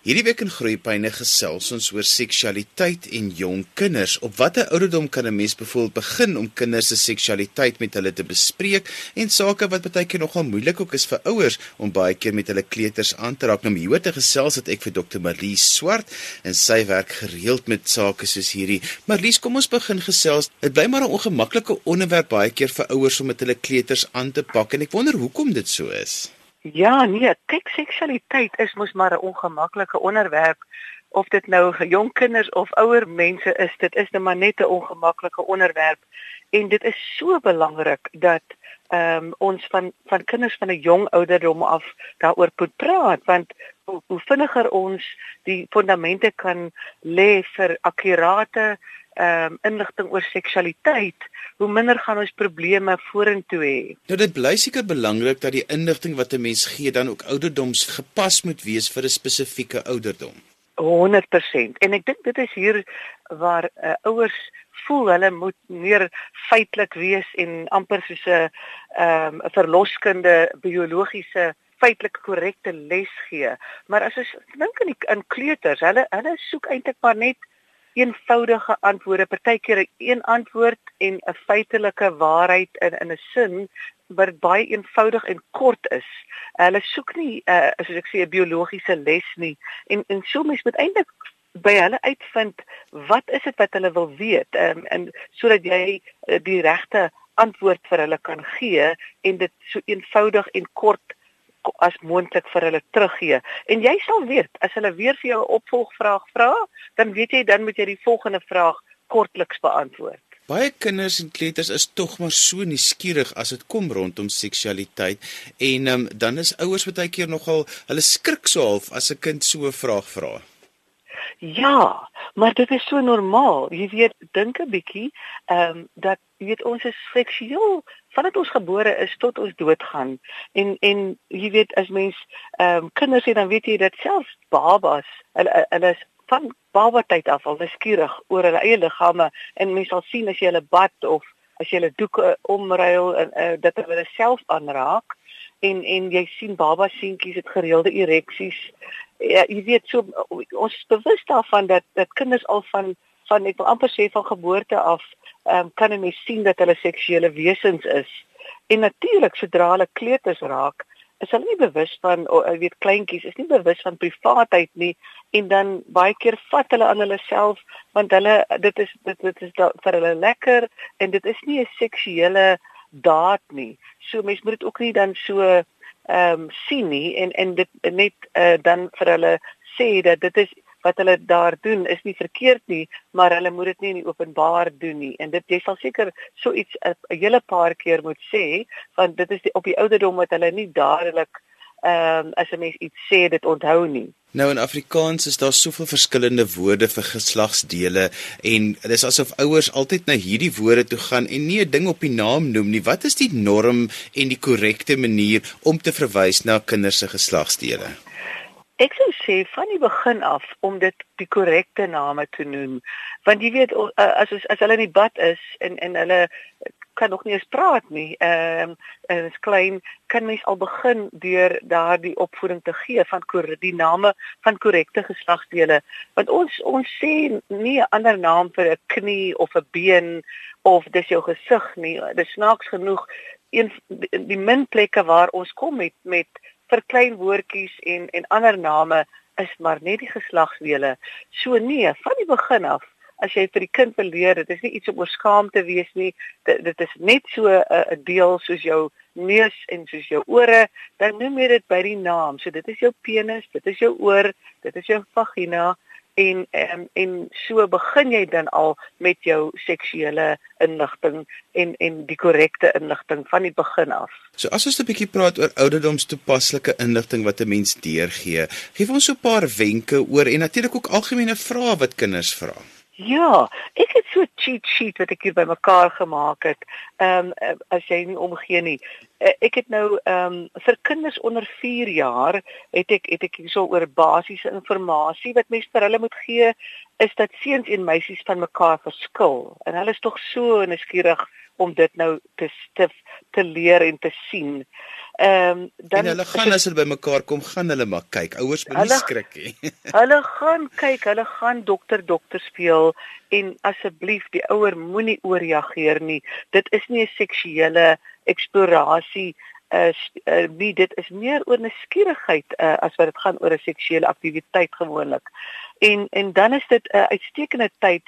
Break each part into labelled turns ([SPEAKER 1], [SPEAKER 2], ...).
[SPEAKER 1] Hierdie week in Groepyne gesels ons oor seksualiteit en jong kinders. Op watter ouderdom kan 'n mens byvoorbeeld begin om kinders se seksualiteit met hulle te bespreek en sake wat baie keer nogal moeilik ook is vir ouers om baie keer met hulle kleuters aan te raak. Nou hier te gesels het ek vir Dr. Marlies Swart en sy werk gereeld met sake soos hierdie. Marlies, kom ons begin gesels. Dit bly maar 'n ongemaklike onderwerp baie keer vir ouers om met hulle kleuters aan te pak en ek wonder hoekom dit so is.
[SPEAKER 2] Ja, nee, kyk seksualiteit is mos maar 'n ongemaklike onderwerp. Of dit nou jong kinders of ouer mense is, dit is net maar net 'n ongemaklike onderwerp. En dit is so belangrik dat ehm um, ons van van kinders van 'n jong ouderdom af daaroor moet praat want hoe, hoe vinniger ons die fondamente kan lê vir akkurate ehm um, inligting oor seksualiteit, hoe minder gaan ons probleme vorentoe hê.
[SPEAKER 1] Nou dit bly seker belangrik dat die inligting wat 'n mens gee dan ook ouderdoms gepas moet wees vir 'n spesifieke ouderdom.
[SPEAKER 2] 100% en ek dink dit is hier waar uh, ouers voel hulle moet meer feitelik wees en amper soos 'n ehm um, verloskunde biologiese feitelik korrekte les gee. Maar as ons dink aan die in kleuters, hulle hulle soek eintlik maar net eenvoudige antwoorde, partykeer een antwoord en 'n feitelike waarheid in in 'n sin wat baie eenvoudig en kort is. Hulle soek nie uh, soos ek sê 'n biologiese les nie en en so mens moet eintlik by hulle uitvind wat is dit wat hulle wil weet um, en sodat jy uh, die regte antwoord vir hulle kan gee en dit so eenvoudig en kort as moontlik vir hulle teruggee. En jy sal weet as hulle weer vir jou 'n opvolgvraag vra, dan weet jy dan moet jy die volgende vraag kortliks beantwoord.
[SPEAKER 1] Baie kinders en kleuters is tog maar so nuuskierig as dit kom rondom seksualiteit en um, dan is ouers baie keer nogal hulle skrik so half as 'n kind so 'n vraag vra.
[SPEAKER 2] Ja, maar dit is so normaal. Jy weet, dink 'n bietjie, ehm um, dat jy weet ons is seksueel vandat ons gebore is tot ons doodgaan. En en jy weet as mens ehm um, kinders het dan weet jy dat selfs babas hulle hulle is van baba tyd af al nuuskierig oor hulle eie liggame en mens sal sien as jy hulle bad of as jy hulle doeke omruil en uh, dat hulle self aanraak en en jy sien baba seentjies het gereelde ereksies. Ja, jy weet so ons bewus daarvan dat dat kinders al van van ek wil amper sê van geboorte af um, kan 'n mens sien dat hulle seksuele wesens is. En natuurlik sodra hulle kleuters raak, is hulle nie bewus van o, oh, weet kleintjies is nie bewus van privaatheid nie en dan baie keer vat hulle aan hulle self want hulle dit is dit dit is da, vir hulle lekker en dit is nie 'n seksuele daad nie. So mense moet dit ook nie dan so ehm um, sien nie en en dit net uh, dan vir hulle sê dat dit is wat hulle daar doen is nie verkeerd nie, maar hulle moet dit nie in die openbaar doen nie. En dit jy sal seker so iets 'n hele paar keer moet sê, want dit is die, op die ouderdom wat hulle nie dadelik ehm um, as 'n mens iets sê dit onthou nie.
[SPEAKER 1] Nou in Afrikaans is daar soveel verskillende woorde vir geslagsdele en dit is asof ouers altyd na hierdie woorde toe gaan en nie 'n ding op die naam noem nie. Wat is die norm en die korrekte manier om te verwys na kinders se geslagsdele?
[SPEAKER 2] Ek sou sê van die begin af om dit die korrekte name te noem. Want jy weet as as, as hulle in die bad is en en hulle kan nog nie eens praat nie. Ehm um, en is klein kan mens al begin deur daardie opvoeding te gee van die name van korrekte geslagsdele. Want ons ons sê nie 'n ander naam vir 'n knie of 'n been of dis jou gesig nie. Dis snaaks genoeg een die min plekke waar ons kom met met vir klein woordjies en en ander name is maar net die geslagsdele. So nee, van die begin af as jy vir die kind wil leer, dit is nie iets om oor skaam te wees nie. Dit, dit is net so 'n uh, deel soos jou neus en soos jou ore, dan noem jy dit by die naam. So dit is jou penis, dit is jou oor, dit is jou vagina en en en so begin jy dan al met jou seksuele inligting en en die korrekte inligting van die begin af.
[SPEAKER 1] So as ons 'n bietjie praat oor ouderdoms toepaslike inligting wat 'n mens deurgee, gee ons so 'n paar wenke oor en natuurlik ook algemene vrae wat kinders vra.
[SPEAKER 2] Ja, ek het so 'n cheat sheet wat ek hier bymekaar gemaak het. Ehm um, as jy nie omgee nie. Eh, ek het nou ehm um, vir kinders onder 4 jaar het ek het ek hierso oor basiese inligting wat mense vir hulle moet gee is dat seuns en meisies van mekaar verskil. En hulle is tog so nuuskierig om dit nou te stif te leer en te sien. Ehm um, dan
[SPEAKER 1] en hulle gaan as hulle bymekaar kom, gaan hulle maar kyk. Ouers moet nie skrik nie.
[SPEAKER 2] hulle gaan kyk, hulle gaan dokter dokter speel en asseblief die ouer moenie ooreageer nie. Dit is nie 'n seksuele eksplorasie is uh, wie dit is meer oor 'n skierigheid uh, as wat dit gaan oor 'n seksuele aktiwiteit gewoonlik. En en dan is dit 'n uh, uitstekende tyd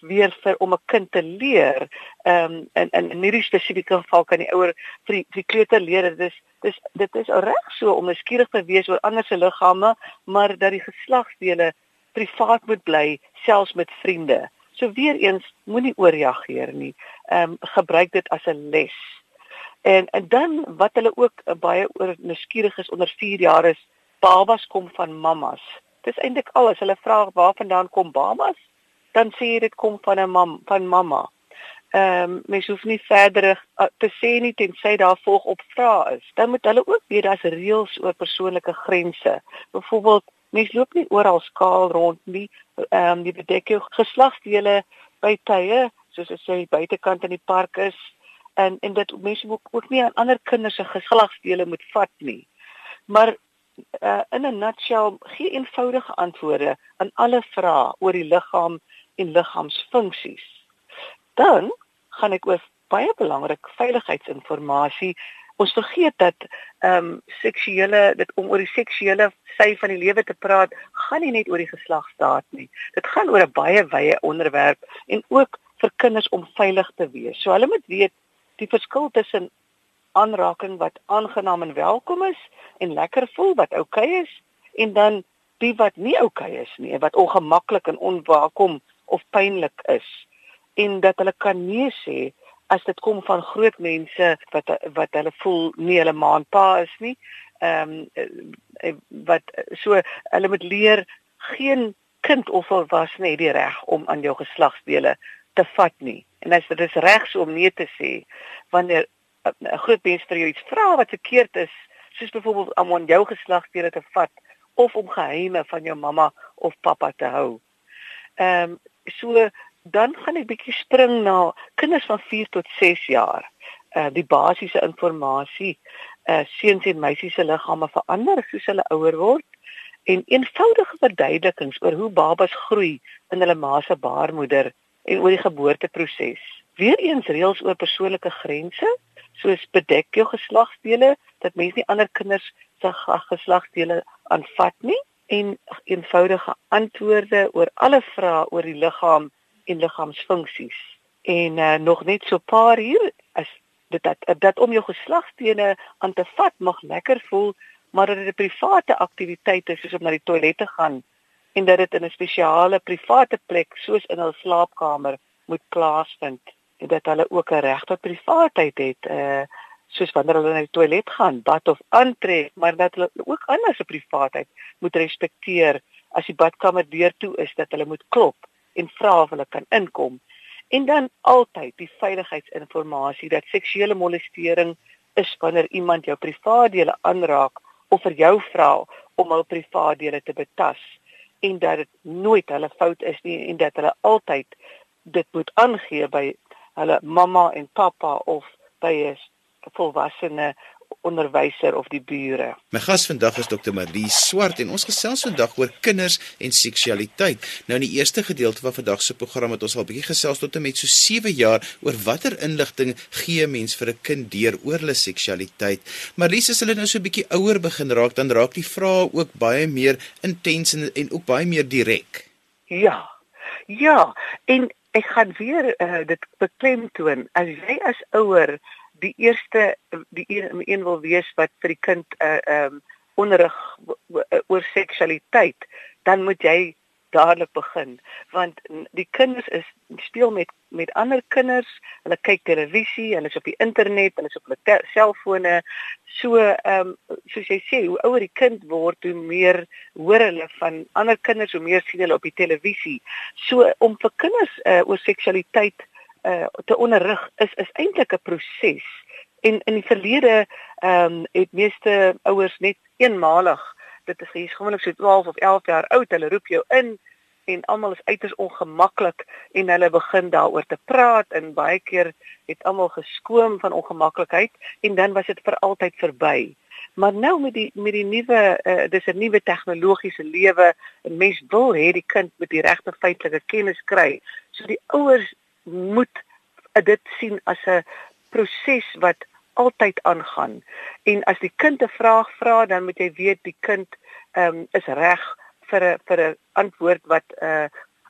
[SPEAKER 2] weer vir om 'n kind te leer. Ehm um, in in hierdie spesifieke geval kan die ouer vir die, die kleuter leer dit is dis dit is reg so om nuuskierig te wees oor ander se liggame, maar dat die geslagsdele privaat moet bly selfs met vriende. So weer eens moenie ooreageer nie. Ehm um, gebruik dit as 'n les. En en dan wat hulle ook uh, baie oor nuuskierig is onder 4 jaar is babas kom van mammas. Dis eintlik alles. Hulle vra waar vandaan kom babas? dan sê jy dit kom van 'n mam van mamma. Ehm um, mens hoef nie verder uh, te sê nie tensy daar volg op vrae is. Dan moet hulle ook weet daar's reëls oor persoonlike grense. Byvoorbeeld, mens loop nie oral skaal rond nie. Ehm um, jy bedek jou geslagsdele by tye, soos as jy buitekant in die park is en en dit mense moet ook nie aan ander kinders se geslagsdele moet vat nie. Maar uh, in 'n nutshell gee eenvoudige antwoorde aan alle vrae oor die liggaam en liggaamsfunksies. Dan gaan ek oor baie belangrik veiligheidsinformasie. Ons vergeet dat ehm um, seksuele dit om oor die seksuele sy van die lewe te praat, gaan nie net oor die geslagsdaad nie. Dit gaan oor 'n baie wye onderwerp en ook vir kinders om veilig te wees. So hulle moet weet die verskil tussen aanraking wat aangenaam en welkom is en lekker voel wat oukei okay is en dan die wat nie oukei okay is nie, wat ongemaklik en onwelkom of pynlik is en dat hulle kan nee sê as dit kom van groot mense wat wat hulle voel nie hulle ma en pa is nie. Ehm um, wat so hulle moet leer geen kind of volwassene het die reg om aan jou geslagsdele te vat nie. En as dit is reg so om nee te sê wanneer 'n groot mens vir jou iets vra wat verkeerd is, soos byvoorbeeld om aan jou geslagsdele te vat of om geheime van jou mamma of pappa te hou. Ehm um, so dan gaan ek bietjie spring na kinders van 4 tot 6 jaar. Uh die basiese inligting, uh seuns en meisies se liggame verander soos hulle ouer word en eenvoudige verduidelikings oor hoe babas groei in hulle ma se baarmoeder en oor die geboorteproses. Weereens reëls oor persoonlike grense, soos bedek jou geslagsdele dat mense nie ander kinders se geslagsdele aanvat nie en eenvoudige antwoorde oor alle vrae oor die liggaam en liggaamsfunksies. En uh, nog net so 'n paar hier as dit dat dat om jou geslagsdele aan te vat mag lekker voel, maar dat dit 'n private aktiwiteit is soos om na die toilet te gaan en dat dit in 'n spesiale private plek soos in 'n slaapkamer moet plaasvind en dat hulle ook 'n reg tot privaatheid het. Uh soos wanneer hulle na die toilet gaan, bad of aantrek, maar dat hulle ook ander se privaatheid moet respekteer as die badkamer deur toe is dat hulle moet klop en vra of hulle kan inkom. En dan altyd die veiligheidsinformasie dat seksuele molestering is wanneer iemand jou privaatdele aanraak of vir jou vra om hul privaatdele te betas en dat dit nooit hulle fout is nie en dat hulle altyd dit moet aangee by hulle mamma en pappa of by 'n volwassene onderwyser of die bure.
[SPEAKER 1] My gas vandag is Dr. Marie Swart en ons gesels vandag oor kinders en seksualiteit. Nou in die eerste gedeelte van vandag se program het ons al 'n bietjie gesels tot en met so 7 jaar oor watter inligting gee mens vir 'n kind deur oor hulle seksualiteit. Maar Lies as hulle nou so 'n bietjie ouer begin raak, dan raak die vrae ook baie meer intens en, en ook baie meer direk.
[SPEAKER 2] Ja. Ja, en ek gaan weer uh, dit beklemtoon as jy as ouer die eerste die een, een wil wees wat vir die kind 'n uh, ehm um, onderrig oor seksualiteit, dan moet jy dadelik begin want die kinders is speel met met ander kinders, hulle kyk televisie, hulle is op die internet, hulle is op hulle selfone. So ehm um, soos jy sê, hoe ouer die kind word, hoe meer hoor hulle van ander kinders, hoe meer sien hulle op die televisie. So om vir kinders uh, oor seksualiteit uh, te onderrig is is eintlik 'n proses. En in die verlede ehm um, het meeste ouers net eenmalig dit is hier gewoonlik so 12 of 11 jaar oud, hulle roep jou in en almal is uiters ongemaklik en hulle begin daaroor te praat en baie keer het almal geskoom van ongemaklikheid en dan was dit vir altyd verby. Maar nou met die met die nuwe uh, dis 'n nuwe tegnologiese lewe, 'n mens wil hê die kind moet die regte feitelike kennis kry. So die ouers moet dit sien as 'n proses wat altyd aangaan. En as die kind 'n vraag vra, dan moet jy weet die kind ehm um, is reg vir 'n vir 'n antwoord wat uh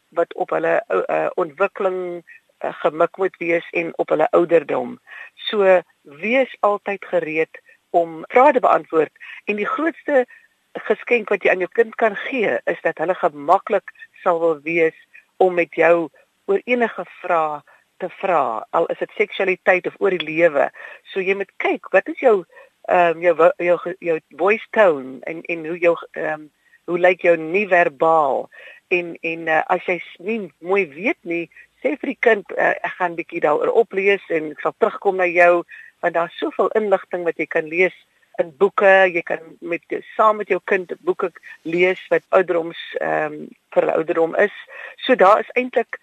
[SPEAKER 2] wat op hulle uh, ontwikkeling uh, gemik moet wees en op hulle ouderdom. So wees altyd gereed om vrae te beantwoord en die grootste geskenk wat jy aan jou kind kan gee is dat hulle gemaklik sal wil wees om met jou oor enige vrae te vra al is dit seksualiteit of oor die lewe. So jy moet kyk wat is jou ehm um, jou, jou jou voice tone en en hoe jou ehm um, hoe lyk jou nie verbaal en en uh, as jy nie mooi weet nie sê vir die kind uh, ek gaan bietjie daaroor oplees en ek sal terugkom na jou want daar's soveel inligting wat jy kan lees in boeke. Jy kan met saam met jou kind boeke lees wat ouderdoms ehm um, vir ouderdom is. So daar is eintlik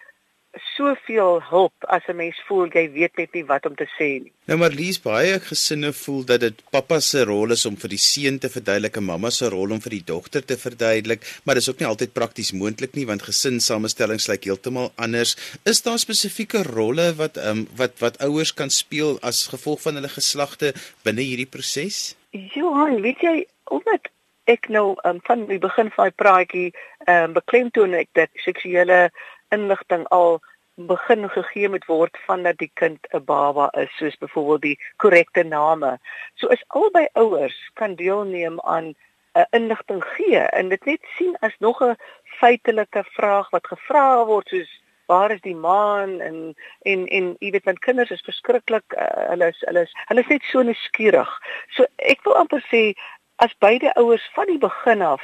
[SPEAKER 2] soveel hulp as 'n mens voel jy weet net nie wat om te sê nie.
[SPEAKER 1] Nou maar lees baie gesinne voel dat dit pappa se rol is om vir die seun te verduidelik en mamma se rol om vir die dogter te verduidelik, maar dis ook nie altyd prakties moontlik nie want gesinsamestellings lyk heeltemal anders. Is daar spesifieke rolle wat ehm um, wat wat ouers kan speel as gevolg van hulle geslagte binne hierdie proses?
[SPEAKER 2] Johan, weet jy, omdat ek nou um, van die begin van die praatjie ehm um, beklemtoon ek dat seksuele inligting al begin gegee moet word vandat die kind 'n baba is soos byvoorbeeld die korrekte name. So is albei ouers kan deelneem aan 'n uh, inligting gee en dit net sien as nog 'n feitelike vraag wat gevra word soos waar is die maan en en en jy weet want kinders is verskriklik uh, hulle is hulle is hulle is net so nuuskierig. So ek wil amper sê as beide ouers van die begin af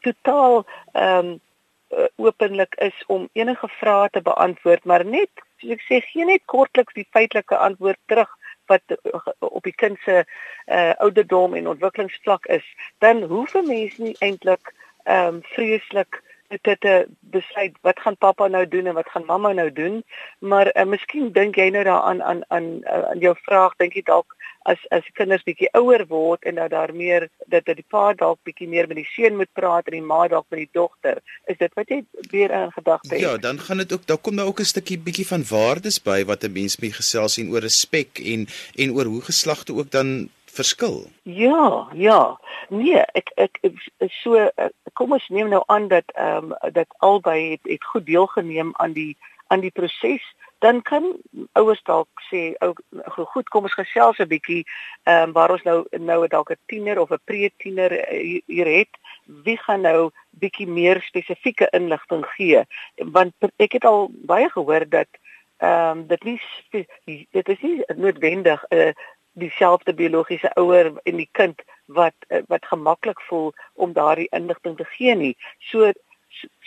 [SPEAKER 2] totaal ehm um, openlik is om enige vrae te beantwoord, maar net soos ek sê, gee net kortliks die feitelike antwoord terug wat uh, op die kind se uh, ouderdom en ontwikkelingsvlak is, dan hoef 'n mens nie eintlik ehm um, vreeslik dit te besluit wat gaan pappa nou doen en wat gaan mamma nou doen. Maar uh, miskien dink jy nou daaraan aan aan aan jou vraag dink jy dalk as as kinders bietjie ouer word en dat daar meer dat dat die pa dalk bietjie meer met die seun moet praat en die ma dalk met die dogter. Is dit wat jy weer in gedagte het?
[SPEAKER 1] Ja dan gaan dit ook daar kom nou ook 'n stukkie bietjie van waardes by wat 'n mens mee gesels en oor respek en en oor hoe geslagte ook dan verskil?
[SPEAKER 2] Ja ja. Nee ek ek, ek so kom ons neem nou aan dat ehm um, dat albei het, het goed deelgeneem aan die aan die proses. Dan kan ouers dalk sê ou goed kom ons gesels 'n bietjie ehm um, waar ons nou nou dalk 'n tiener of 'n pre-tiener eh, hier het. Wie gaan nou bietjie meer spesifieke inligting gee? Want ek het al baie gehoor dat ehm um, dit nie dit is nie noodwendig 'n uh, dieselfde biologiese ouer en die kind wat uh, wat gemaklik voel om daardie inligting te gee nie. So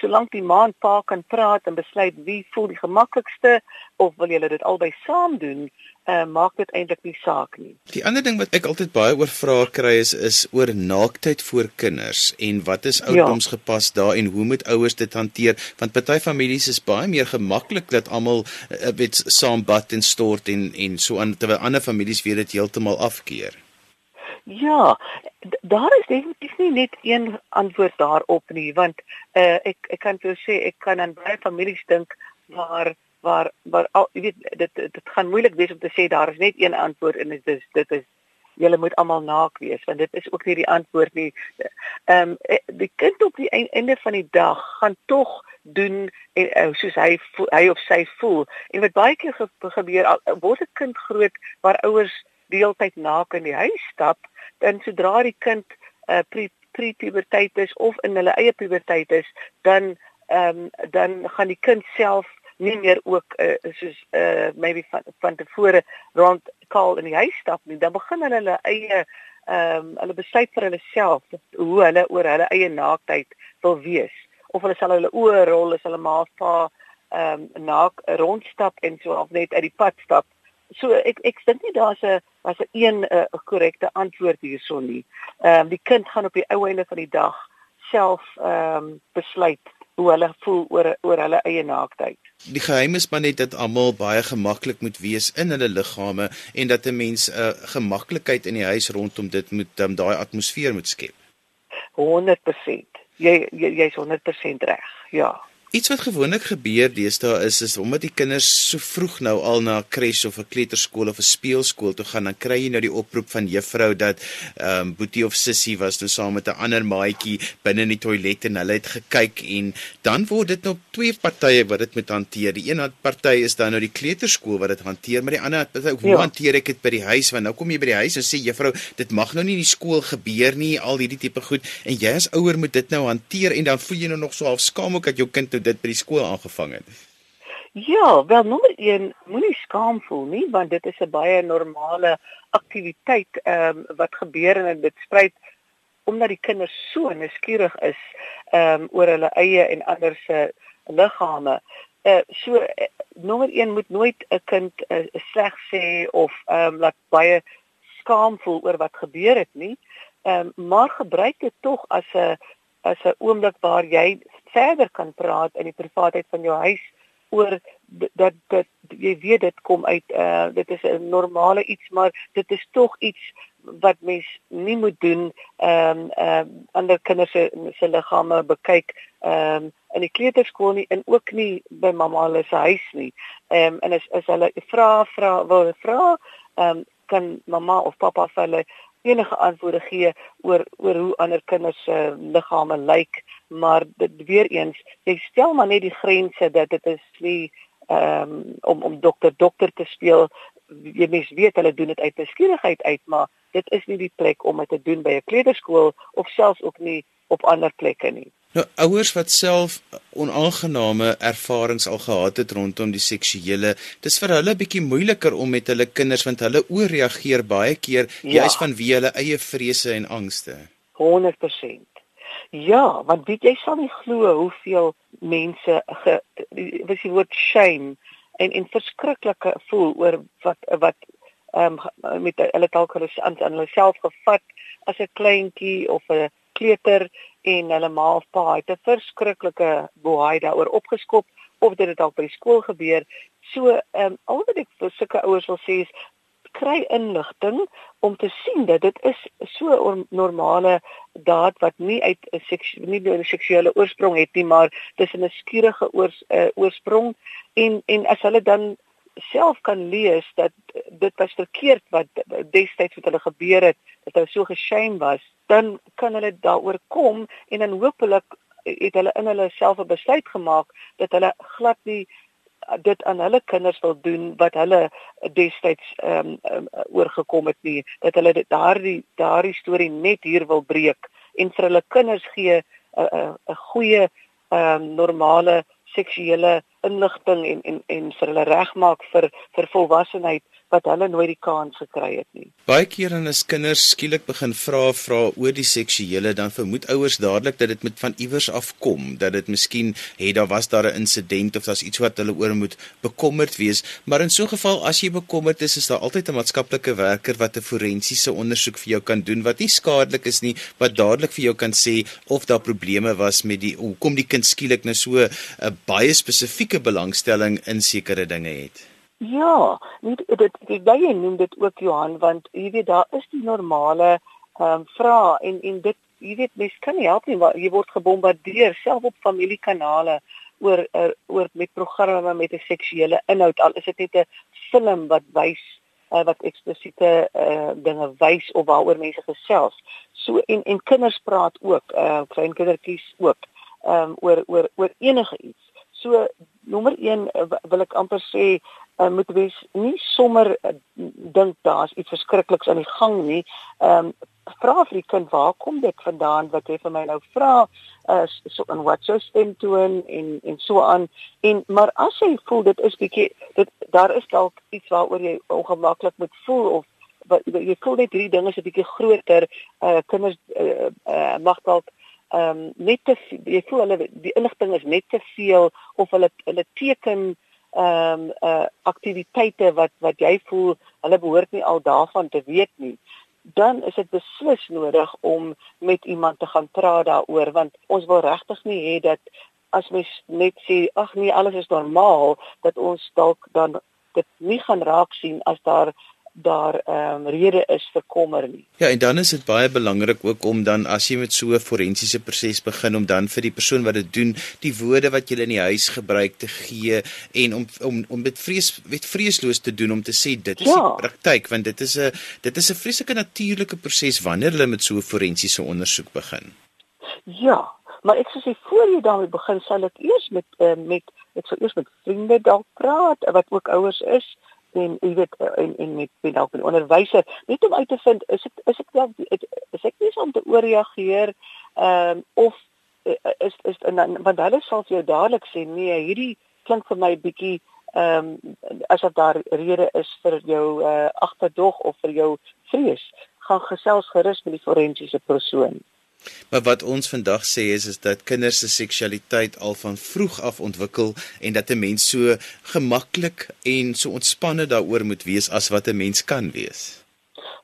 [SPEAKER 2] solank die ma en pa kan praat en besluit wie voel die gemaklikste of wil julle dit albei saam doen, uh, maak dit eintlik nie saak nie.
[SPEAKER 1] Die ander ding wat ek altyd baie oor vrae kry is is oor naaktheid voor kinders en wat is ja. gepas daar en hoe moet ouers dit hanteer want party families is baie meer gemaklik dat almal uh, weet saam bad en stort en en so aan terwyl ander families weer dit heeltemal afkeer.
[SPEAKER 2] Ja, daar is definitief nie net een antwoord daarop nie, want uh, ek ek kan vir jou sê ek kan aan baie families dink waar waar waar al jy weet dit dit gaan moeilik wees om te sê daar is net een antwoord en dit is dit is julle moet almal naak wees want dit is ook nie die antwoord nie. Ehm um, die kind op die einde van die dag gaan tog doen en uh, soos hy hy of sy voel. En wat baie keer gebeur word 'n kind groot waar ouers deeltyd naak in die huis stap dan sodra die kind uh, pre-puberteit pre is of in hulle eie puberteit is, dan ehm um, dan gaan die kind self nie meer ook uh, soos uh maybe van van tevore rond kaal in die huis stap nie. Dan begin hulle hulle eie ehm um, hulle besluit vir hulle self hoe hulle oor hulle eie naaktheid wil wees. Of hulle sal hulle oë rol as hulle maar pa ehm um, naak rondstap en so of net uit die pad stap so ek ek dink nie daar's 'n was 'n een 'n uh, korrekte antwoord hierson nie. Ehm um, die kind gaan op die ou einde van die dag self ehm um, besluit hoe hulle voel oor oor hulle eie naaktheid.
[SPEAKER 1] Die geheim is maar net dat almal baie gemaklik moet wees in hulle liggame en dat 'n mens 'n uh, gemaklikheid in die huis rondom dit moet um, daai atmosfeer moet skep.
[SPEAKER 2] 100%. Jy jy's 100% reg. Ja.
[SPEAKER 1] Iets wat gewoonlik gebeur deesdae is is omdat die kinders so vroeg nou al na 'n kres of 'n kleuterskool of 'n speelskool toe gaan, dan kry jy nou die oproep van juffrou dat ehm um, boetie of sussie was nou saam met 'n ander maatjie binne in die toilet en hulle het gekyk en dan word dit nou twee partye wat dit moet hanteer. Die een party is dan nou die kleuterskool wat dit hanteer, maar die ander party hoe ja. hanteer ek dit by die huis want nou kom jy by die huis en sê juffrou, dit mag nou nie in die skool gebeur nie, al hierdie tipe goed en jy as ouer moet dit nou hanteer en dan voel jy nou nog so half skaam ook dat jou kind nou dit by die skool aangevang het?
[SPEAKER 2] Ja, wel nommer 1, moenie skaam voel nie want dit is 'n baie normale aktiwiteit ehm um, wat gebeur en dit spruit omdat die kinders so nuuskierig is ehm um, oor hulle eie en ander se liggame. Uh so uh, nommer 1 moet nooit 'n kind uh, sleg sê of ehm um, laat baie skaam voel oor wat gebeur het nie. Ehm um, maar gebruik dit tog as 'n as 'n oomblik waar jy verder kan praat in die privaatheid van jou huis oor dat dat jy weet dit kom uit uh dit is 'n normale iets maar dit is tog iets wat mens nie moet doen ehm um, ehm um, ander kinders se se liggame bekyk ehm um, in die kleuterskool nie en ook nie by mamma hulle se huis nie. Ehm um, en as as hulle vra vra wil vra ehm um, kan mamma of pappa vir hulle enige antwoorde gee oor oor hoe ander kinders se liggame lyk, maar dit weer eens, jy stel maar net die grense dat dit is nie ehm um, om om dokter dokter te speel. Jy mens weet hulle doen dit uit beskierigheid uit, maar dit is nie die plek om dit te doen by 'n kleuterskool of selfs ook nie op ander plekke nie.
[SPEAKER 1] Nou ouers wat self onaangename ervarings al gehad het rondom die seksuele, dis vir hulle bietjie moeiliker om met hulle kinders want hulle ooreageer baie keer ja. juis van wie hulle eie vrese en angste.
[SPEAKER 2] 100%. Ja, want weet jy sal nie glo hoeveel mense wat jy word shame en en verskriklike voel oor wat wat ehm um, met hulle dalk hulle aan hulle self gevat as 'n kleintjie of 'n kleuter en hulle ma of pa het 'n verskriklike boei daaroor opgeskop of dit het al by skool gebeur. So ehm um, al wat ek vir sulke ouers wil sê is kry inligting om te sien dat dit is so normale daad wat nie uit 'n seksuele nie 'n seksuele oorsprong het nie, maar dis 'n skierige oors, uh, oorsprong en en as hulle dan self kan lees dat dit was verkeerd wat destyds met hulle gebeur het, dat hulle so geshame was, dan kan hulle daaroor kom en dan hopelik het hulle in hulle self 'n besluit gemaak dat hulle glad nie dit aan hulle kinders wil doen wat hulle destyds ehm um, um, oorgekom het nie dat hulle daardie daardie storie net hier wil breek en vir hulle kinders gee 'n 'n goeie ehm um, normale seksuele inligting en en en vir hulle regmaak vir vir volwassenheid wat hulle nooit die kans gekry het nie.
[SPEAKER 1] Baie keer dan as kinders skielik begin vra vra oor die seksuele dan vermoed ouers dadelik dat dit met van iewers afkom, dat dit miskien het daar was daar 'n insident of daar's iets wat hulle oor moet bekommerd wees, maar in so 'n geval as jy bekommerd is, is daar altyd 'n maatskaplike werker wat 'n forensiese ondersoek vir jou kan doen wat nie skadelik is nie, wat dadelik vir jou kan sê of daar probleme was met die hoekom die kind skielik nou so 'n baie spesifieke belangstelling in sekere dinge het.
[SPEAKER 2] Ja, dit dit jy noem dit ook Johan want jy weet daar is die normale ehm um, vrae en en dit jy weet mens kan nie help nie want jy word gebombardeer self op familiekanale oor er, oor met programme met 'n seksuele inhoud al is dit net 'n film wat wys uh, wat eksplisiete uh, dinge wys of waaroor mense gesels. So en en kinders praat ook, uh, klein kindertjies ook ehm um, oor oor oor enige iets. So nommer 1 wil ek amper sê uh, moet wees nie sommer uh, dink daar's iets verskrikliks aan die gang nie. Ehm um, vra vir die kind waar kom dit vandaan wat jy vir my nou vra uh, so en wat jou stem toon en en so aan en maar as jy voel dit is bietjie dit daar is dalk iets waaroor jy ongemaklik moet voel of wat jy voel net hierdie ding is 'n bietjie groter uh, kinders uh, uh, mag dalk ehm um, net te jy voel hulle die inligting is net te veel of hulle hulle teken ehm um, uh aktiwiteite wat wat jy voel hulle behoort nie al daarvan te weet nie dan is dit beslis nodig om met iemand te gaan praat daaroor want ons wil regtig nie hê dat as mens net sê ag nee alles is normaal dat ons dalk dan dit nie gaan raak sien as daar daar ehm um, rede is vir kommer nie.
[SPEAKER 1] Ja, en dan is dit baie belangrik ook om dan as jy met so 'n forensiese proses begin om dan vir die persoon wat dit doen, die woorde wat jy in die huis gebruik te gee en om om om dit vrees weet vreesloos te doen om te sê dit is ja. die praktyk want dit is 'n dit is 'n vreeslike natuurlike proses wanneer hulle met so 'n forensiese ondersoek begin.
[SPEAKER 2] Ja, maar ek sê voor jy daarmee begin, sal ek eers met uh, met ek sou eers met vriende dalk praat wat ook ouers is en jy weet en en met met dalk 'n onderwyser. Net om uit te vind is dit is ek wel is ek nie om te ooreageer ehm um, of eh, is is en dan want hulle sal vir jou dadelik sê nee hierdie klink vir my bietjie ehm um, asof daar rede is vir jou uh, agterdog of vir jou vrees. Gaan gesels gerus met die forensiese persoon
[SPEAKER 1] Maar wat ons vandag sê is is dat kinders se seksualiteit al van vroeg af ontwikkel en dat 'n mens so gemaklik en so ontspanne daaroor moet wees as wat 'n mens kan wees.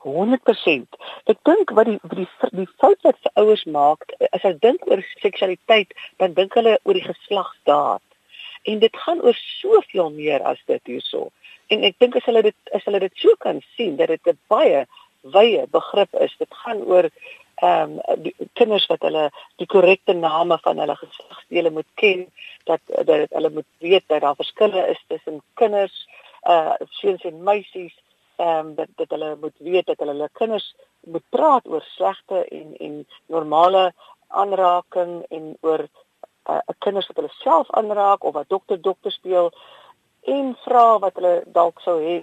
[SPEAKER 2] 100%. Ek dink wat die die die fout wat se ouers maak, as hulle dink oor seksualiteit, dan dink hulle oor die geslagsdaad. En dit gaan oor soveel meer as dit hierso. En ek dink as hulle dit as hulle dit so kan sien dat dit 'n baie wye begrip is. Dit gaan oor ehm um, kinders wat hulle die korrekte name van hulle geslagsdele moet ken dat dat hulle moet weet dat daar verskille is tussen kinders uh seuns en meisies ehm um, dat dat hulle moet weet dat hulle hulle kinders moet praat oor slegte en en normale aanraking en oor uh kinders wat hulle self aanraak of wat dokter dokter speel en vra wat hulle dalk sou hê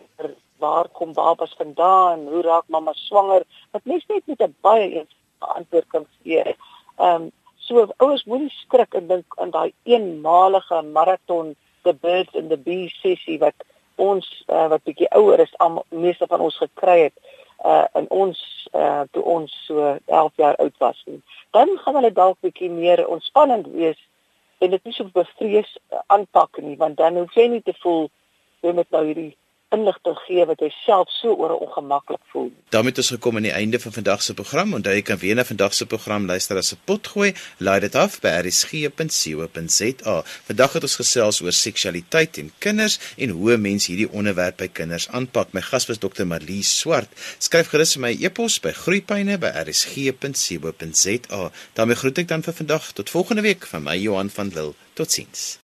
[SPEAKER 2] waar kom babas vandaan hoe raak mamma swanger wat mens net met 'n baie antwoord kan gee. Ehm um, so ouers moenie skrik en dink aan daai eenmalige maraton the birds and the bees sessie wat ons uh, wat bietjie ouer is al meeste van ons gekry het uh in ons uh toe ons so 11 jaar oud was nie. Dan gaan hulle dalk bietjie meer ontspannend wees en dit nie so bevrees aanpak nie want dan hoef jy nie te voel jy moet nou hierdie inligting gee wat jy self so oor ongemaklik voel.
[SPEAKER 1] daarmee het ons gekom aan die einde van vandag se program. Onthou jy kan weer na vandag se program luister as 'n potgooi. Laai dit af by rsg.co.za. Vandag het ons gesels oor seksualiteit en kinders en hoe mense hierdie onderwerp by kinders aanpak. My gas was Dr. Marlie Swart. Skryf gerus vir my e-pos by groeipyne@rsg.co.za. daarmee groet ek dan vir vandag tot volgende week van my Johan van Lille. Totsiens.